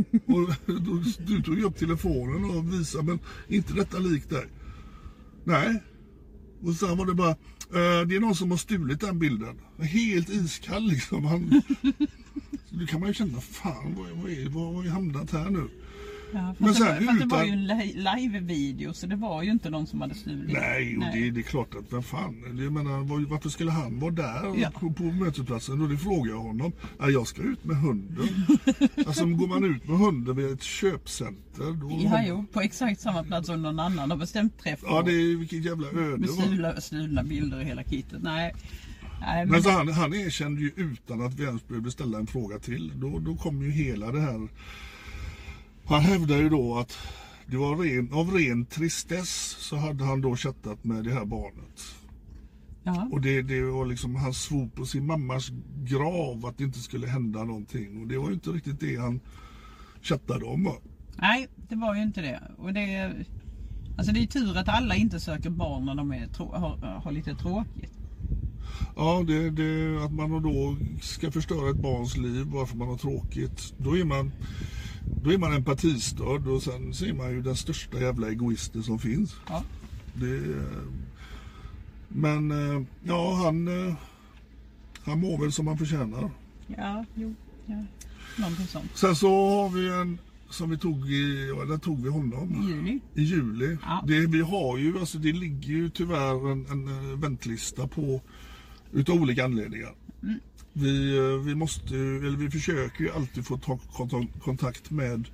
Och då, du tog upp telefonen och visade, men inte detta likt dig. Nej. Och sen var det bara, eh, det är någon som har stulit den bilden. Helt iskall liksom. Han, då kan man ju känna, fan vad, vad, är, vad har vi hamnat här nu? Ja, Men det, sen var, fast det var utan- ju en li- live-video så det var ju inte någon som hade stulit. Nej, och Det, det är klart att vem fan, det- jag menar, var, varför skulle han vara där Ja. på, på mötesplatsen? Och det frågar jag honom. Ja, jag ska ut med hunden. alltså går man ut med hunden vid ett köpcenter då... Ja, jo, på exakt samma plats som någon annan har bestämt träff. Ja, det är vilket jävla öde. Med stulna, stulna bilder och hela kittet. Nej. Nej, men Men så han, han erkände ju utan att vi ens behövde ställa en fråga till. Då, då kom ju hela det här. Han hävdar ju då att det var ren, av ren tristess så hade han då chattat med det här barnet. ja. Och det, det var liksom, han svor på sin mammas grav att det inte skulle hända någonting. Och det var ju inte riktigt det han chattade om. va? Nej, det var ju inte det. Och det alltså det är tur att alla inte söker barn när de är har, har lite tråkigt. Ja, det, det, att man då ska förstöra ett barns liv bara för man har tråkigt. Då är man, då är man empatistörd och sen så är man ju den största jävla egoisten som finns. Ja. Det, men eh, ja, han, eh, han mår väl som han förtjänar. Ja, jo. Ja. Någonting sånt. Sen så har vi en som vi tog i, ja, där tog vi honom. I juli. I juli. Ja. Det, vi har ju, alltså det ligger ju tyvärr en, en eh, väntlista på utav olika anledningar. Mm. Vi, eh, vi måste, eller vi försöker ju alltid få ta kontak- kontakt med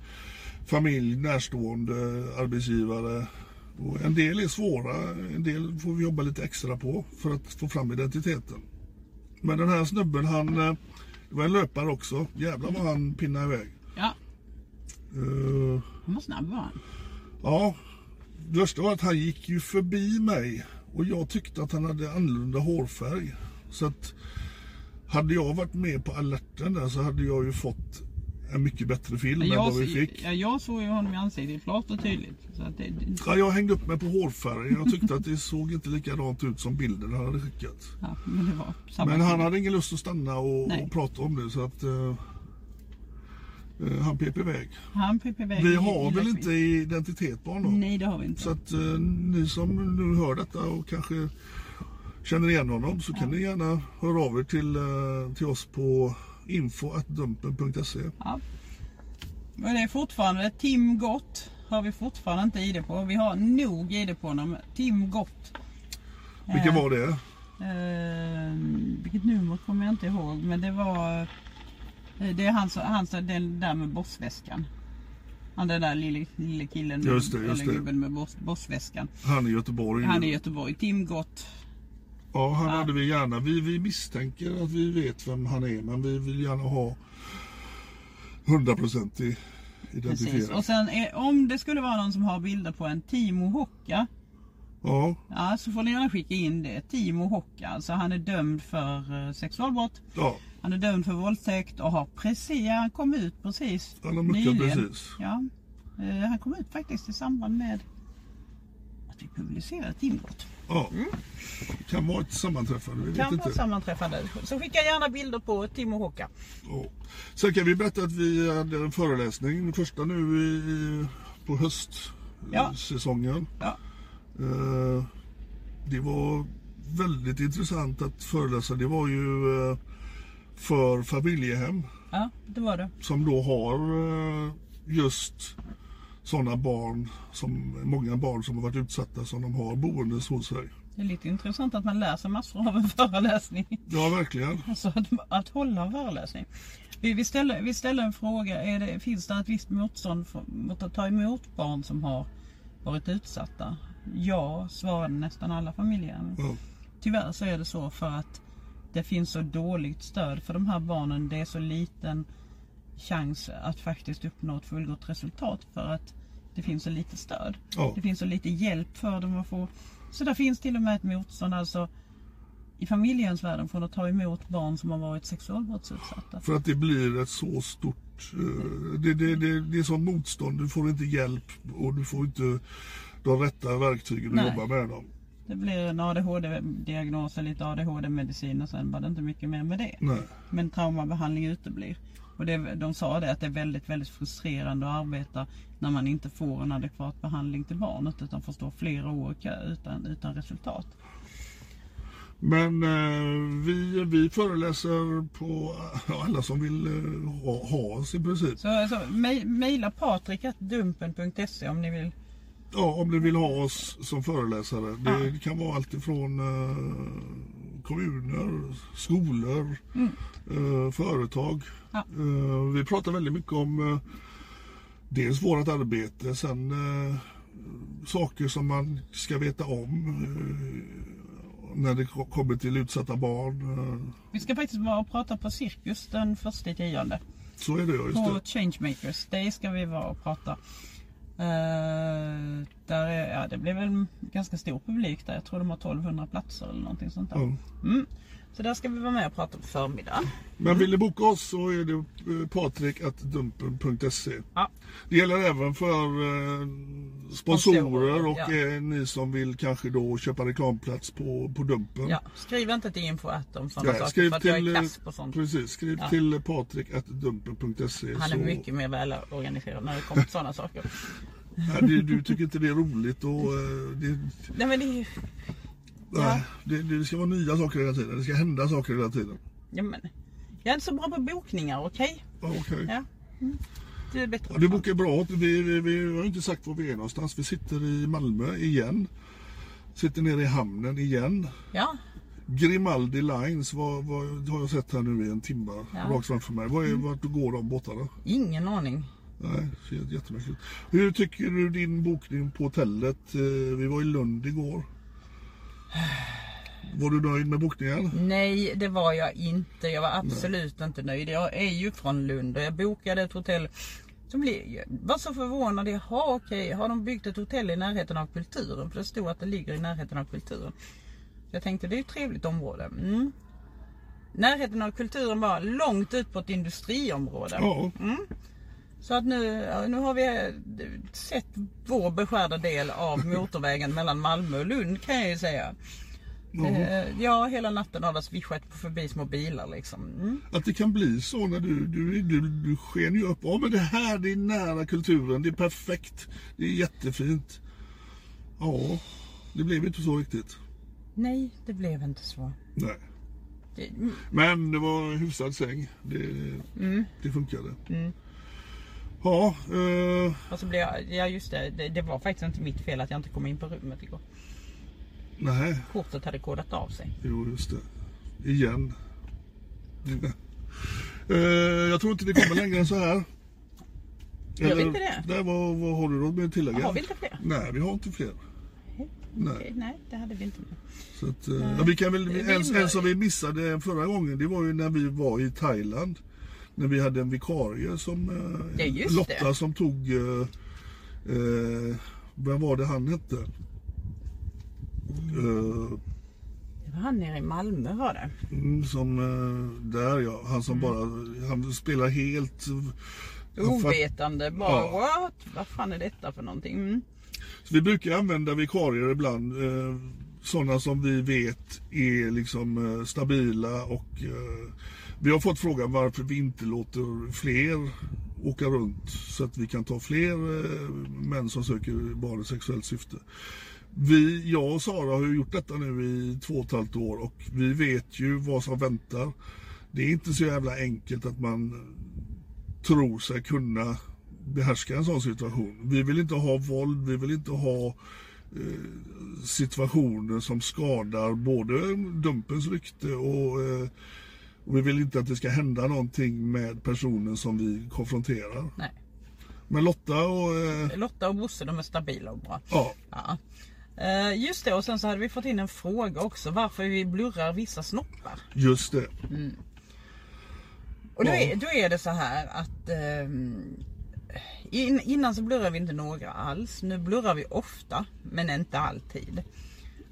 familj, närstående, arbetsgivare. Och en del är svåra, en del får vi jobba lite extra på för att få fram identiteten. Men den här snubben han, eh, det var en löpare också. Jävlar vad han pinnade iväg. Ja, Eh, han var snabb var han. Ja, det värsta var att han gick ju förbi mig och jag tyckte att han hade annorlunda hårfärg. Så att hade jag varit med på alerten där så hade jag ju fått en mycket bättre film än Jag, vad vi fick. ja, jag såg ju honom i ansiktet klart och tydligt. Så att det, det, Ja, jag hängde upp mig på hårfärgen. Jag tyckte att det såg inte likadant ut som bilden han hade skickat. ja, men det var samma Men han hade ingen lust att stanna och, och prata om det så att eh, han pep iväg. Han pep iväg Vi i- har i väl Leslie. inte identitet på honom? Nej, det har vi inte. Så att eh, ni som nu hör detta och kanske känner igen honom så kan ni gärna höra av er till, eh, till oss på info.dumpen.se. Ja. Och det är fortfarande Tim Gott. Har vi fortfarande inte ID på. Vi har nog ID på honom. Tim Gott. Vilken Eh, var det? Eh, vilket nummer kommer jag inte ihåg. Men det var... eh, Det är han han den där med bossväskan. Han den där lille, lille killen. med- Just det, just eller gubben med boss, bossväskan. Han i Göteborg. Han är i Göteborg. Tim Gott. Ja, han hade vi gärna. Vi, vi misstänker att vi vet vem han är men vi vill gärna ha 100% Precis. identifierat. Och sen är, om det skulle vara någon som har bilder på en Timo Hocka. Ja, Ja, så får ni gärna skicka in det. Timo Hocka. Alltså han är dömd för eh, sexualbrott. ja, Han är dömd för våldtäkt och har precis, han kom ut precis Han har muckat precis. Ja, eh, han kom ut faktiskt i samband med, att vi publicerar ett inbrott. Ja. Kan vara ett sammanträffande, vi Kan vara inte. sammanträffande. Så skicka gärna bilder på Tim och Håkan. Ja. Sen kan vi berätta att vi hade en föreläsning, den första nu i, på Ja. höstsäsongen. Ja. Eh, Det var väldigt intressant att föreläsa. Det var ju eh, för familjehem ja, det var det. som då har eh, just sådana barn, som, många barn som har varit utsatta som de har boendes hos sig. Det är lite intressant att man läser massor av en föreläsning. Ja, verkligen. Alltså att, att hålla en föreläsning. Vi, vi, ställer, vi ställer en fråga. Är det, finns det ett visst motstånd för, mot att ta emot barn som har varit utsatta? Ja, svarade nästan alla familjehem. Ja. Tyvärr så är det så för att det finns så dåligt stöd för de här barnen. Det är så liten chans att faktiskt uppnå ett fullgott resultat för att det finns så lite stöd. Ja. Det finns så lite hjälp för dem att få. Så där finns till och med ett motstånd alltså i familjehemsvärlden från att ta emot barn som har varit sexualbrottsutsatta. För att det blir ett så stort... eh, Det, det, det, det är som motstånd. Du får inte hjälp och du får inte de rätta verktygen att Nej. jobba med dem. Det blir en ADHD-diagnos och lite ADHD-medicin och sen var det inte mycket mer med det. Nej. Men traumabehandling uteblir. Och det, de sa det att det är väldigt, väldigt frustrerande att arbeta när man inte får en adekvat behandling till barnet utan får stå flera år i kö utan, utan resultat. Men eh, vi, vi föreläser på ja, alla som vill eh, ha, ha oss i princip. Så, så mej- mejla patrik.dumpen.se om ni vill. Ja, om ni vill ha oss som föreläsare. Det kan vara allt ifrån eh, kommuner, skolor, eh, företag. Ja. Eh, vi pratar väldigt mycket om eh, dels vårt arbete, sen eh, saker som man ska veta om när det ko- kommer till utsatta barn. Vi ska faktiskt vara och prata på Cirkus den första i tionde. så är det, ja, just På det. Changemakers Day ska vi vara och prata. Eh, där är, ja, det väl en ganska stor publik där. Jag tror de har 1200 platser eller någonting sånt där. Ja. Mm. Så där ska vi vara med och prata på förmiddagen. Men vill ni boka oss så är det eh, patrik.dumpen.se. Ja. Det gäller även för eh, Sponsorer, och ja. eh, ni som vill kanske då köpa reklamplats på, på Dumpen. Ja, skriv inte till info att om sådana Nej, saker skriv för att jag är kass på sånt. Precis, skriv Ja. till patrik.dumpen.se. Han är så- mycket mer välorganiserad när det kommer till sådana saker. Nej, det, du tycker inte det är roligt och det, Nej men det är. Nej, det, det ska vara nya saker hela tiden. Det ska hända saker hela tiden. Ja, men, jag är inte så bra på bokningar, okej? Ja, okej. Ja. Mm. Du är bättre Ja, du bokar bra. Vi, vi, vi har inte sagt var vi är någonstans. Vi sitter i Malmö igen. Sitter nere i hamnen igen. Ja, Grimaldi Lines vad, vad, har jag sett här nu i en timme Ja. rakt framför mig. Vad är, Vart går de båtarna? ingen aning. Nej, det ser jättemärkligt Hur tycker du din bokning på hotellet? Eh, Vi var i Lund igår. Var du nöjd med bokningen? Nej, det var jag inte. Jag var absolut inte nöjd. Jag är ju från Lund och jag bokade ett hotell. Så blev var så förvånad. Jaha, okej. Har de byggt ett hotell i närheten av kulturen? För det stod att det ligger i närheten av kulturen. Jag tänkte det är ett trevligt område. Mm. Närheten av kulturen var långt ut på ett industriområde. Ja, Så att nu, nu har vi eh, sett vår beskärda del av motorvägen mellan Malmö och Lund kan jag ju säga. Eh, Ja, hela natten har det svischat förbi små bilar liksom. Mm. att det kan bli så när du, du, du, du sken ju upp. Ja men det här det är nära kulturen, det är perfekt, det är jättefint. Ja, det blev inte så riktigt. Nej, det blev inte så. Nej. Det, mm, Men det var en hyfsad säng. Det, Mm. det funkade. Ja, eh, och så blev jag, ja just det, det, det var faktiskt inte mitt fel att jag inte kom in på rummet igår. nej. Kortet hade kodat av sig. Jo, just det. Igen. Eh, jag tror inte vi kommer längre än så här. Gör vi inte det? Nej, vad, vad har du då med att tillägga? Har vi inte fler? Nej, vi har inte fler. Nej. Nej, det hade vi inte. Så att, eh, ja, vi kan väl, en, en som vi missade förra gången, det var ju när vi var i Thailand. När vi hade en vikarie som eh, Ja, just Lotta det. som tog, eh, eh, vem var det han hette? Eh, Det var han nere i Malmö var det. Mm, som eh, där ja, han som bara, han spelar helt Ovetande bara, Ja. what? Vad fan är detta för någonting? Mm. Så vi brukar använda vikarier ibland. Sådana som vi vet är liksom stabila och eh, vi har fått frågan varför vi inte låter fler åka runt så att vi kan ta fler eh, män som söker barn i sexuellt syfte. Vi, jag och Sara har gjort detta nu i två och ett halvt år och vi vet ju vad som väntar. Det är inte så jävla enkelt att man tror sig kunna behärska en sån situation. Vi vill inte ha våld, vi vill inte ha eh, situationer som skadar både Dumpens rykte och, eh, och vi vill inte att det ska hända någonting med personen som vi konfronterar. Nej. Men Lotta och... Eh, Lotta och Bosse de är stabila och bra. ja, Ja. Eh, Just det, och sen så hade vi fått in en fråga också varför vi blurrar vissa snoppar. just det. Och då, är, då är det så här att in, innan så blurrar vi inte några alls. Nu blurrar vi ofta, men inte alltid.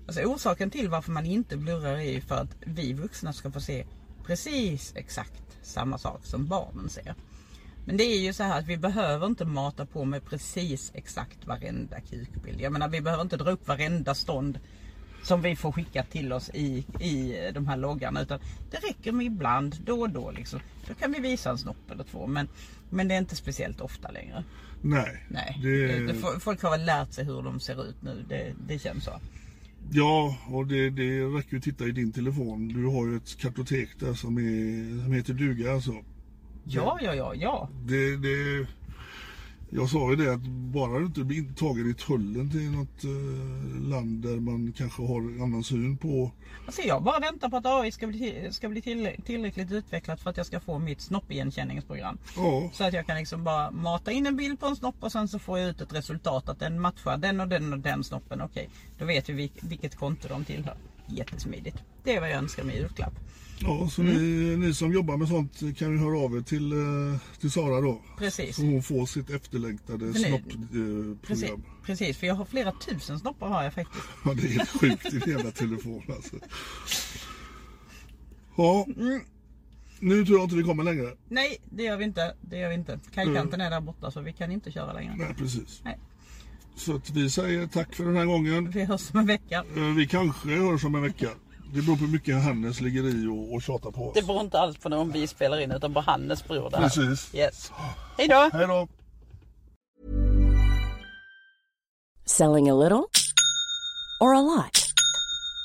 Alltså orsaken till varför man inte blurrar är ju för att vi vuxna ska få se precis exakt samma sak som barnen ser. Men det är ju så här att vi behöver inte mata på med precis exakt varenda kukbild. Jag menar vi behöver inte dra upp varenda stånd som vi får skickat till oss i, i de här loggarna. Utan det räcker med ibland, då och då liksom. Då kan vi visa en snopp eller två. Men, men det är inte speciellt ofta längre. Nej. Nej. Det, folk har väl lärt sig hur de ser ut nu. Det, det känns så. Ja, och det, det räcker ju att titta i din telefon. Du har ju ett kartotek där som, är, som heter duga alltså. Ja, ja, ja, ja. Det, det, jag sa ju det att bara du inte blir tagen i tullen till något eh, land där man kanske har en annan syn på... Alltså jag bara väntar på att AI ska bli, ska bli till, tillräckligt utvecklat för att jag ska få mitt snoppigenkänningsprogram. Ja, Så att jag kan liksom bara mata in en bild på en snopp och sen så får jag ut ett resultat att den matchar den och den och den snoppen. Okej, då vet vi vilk- vilket konto de tillhör. Jättesmidigt. Det är vad jag önskar mig i julklapp. ja så Mm. ni, ni som jobbar med sånt kan ju höra av er till, eh, till Sara då. Precis. Så hon får sitt efterlängtade snoppprogram. Precis, precis, för jag har flera tusen snoppar har jag faktiskt. Ja, det är helt sjukt i hela telefon alltså. Ja, Mm. nu tror jag inte vi kommer längre. Nej, det gör vi inte. Det gör vi inte. Kajkanten är där borta så vi kan inte köra längre. Nej, precis. Nej. Så att vi säger tack för den här gången. Vi hörs om en vecka. Eh, Vi kanske hörs om en vecka. Det beror på hur mycket Hannes ligger i och, och tjatar på oss. Det beror inte alls på när vi spelar in utan på Hannes bror det här. Precis. Yes. Hej då! Hej då! Selling a little or a lot?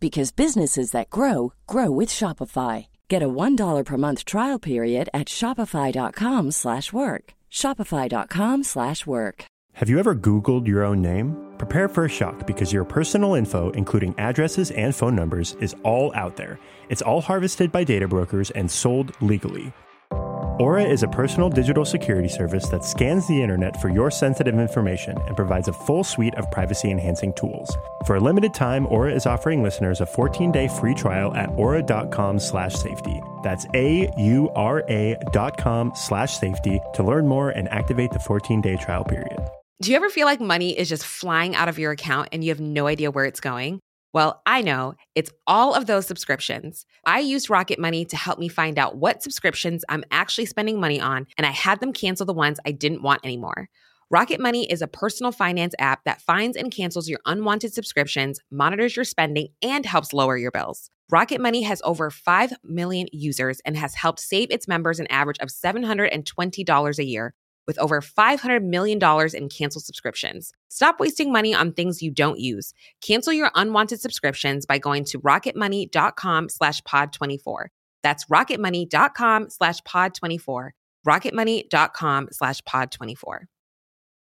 because businesses that grow grow with Shopify. Get a $1 per month trial period at shopify.com/work. shopify.com/work. Have you ever Googled your own name? Prepare for a shock because your personal info, including addresses and phone numbers, is all out there. It's all harvested by data brokers and sold legally. Aura is a personal digital security service that scans the internet for your sensitive information and provides a full suite of privacy enhancing tools. For a limited time, Aura is offering listeners a 14-day free trial at aura.com slash safety. That's A-U-R-A dot com slash safety to learn more and activate the 14-day trial period. Do you ever feel like money is just flying out of your account and you have no idea where it's going? Well, I know it's all of those subscriptions. I used Rocket Money to help me find out what subscriptions I'm actually spending money on, and I had them cancel the ones I didn't want anymore. Rocket Money is a personal finance app that finds and cancels your unwanted subscriptions, monitors your spending, and helps lower your bills. Rocket Money has over 5 million users and has helped save its members an average of $720 a year with over $500 million in canceled subscriptions. Stop wasting money on things you don't use. Cancel your unwanted subscriptions by going to rocketmoney.com slash pod24. That's rocketmoney.com slash pod24. rocketmoney.com slash pod24.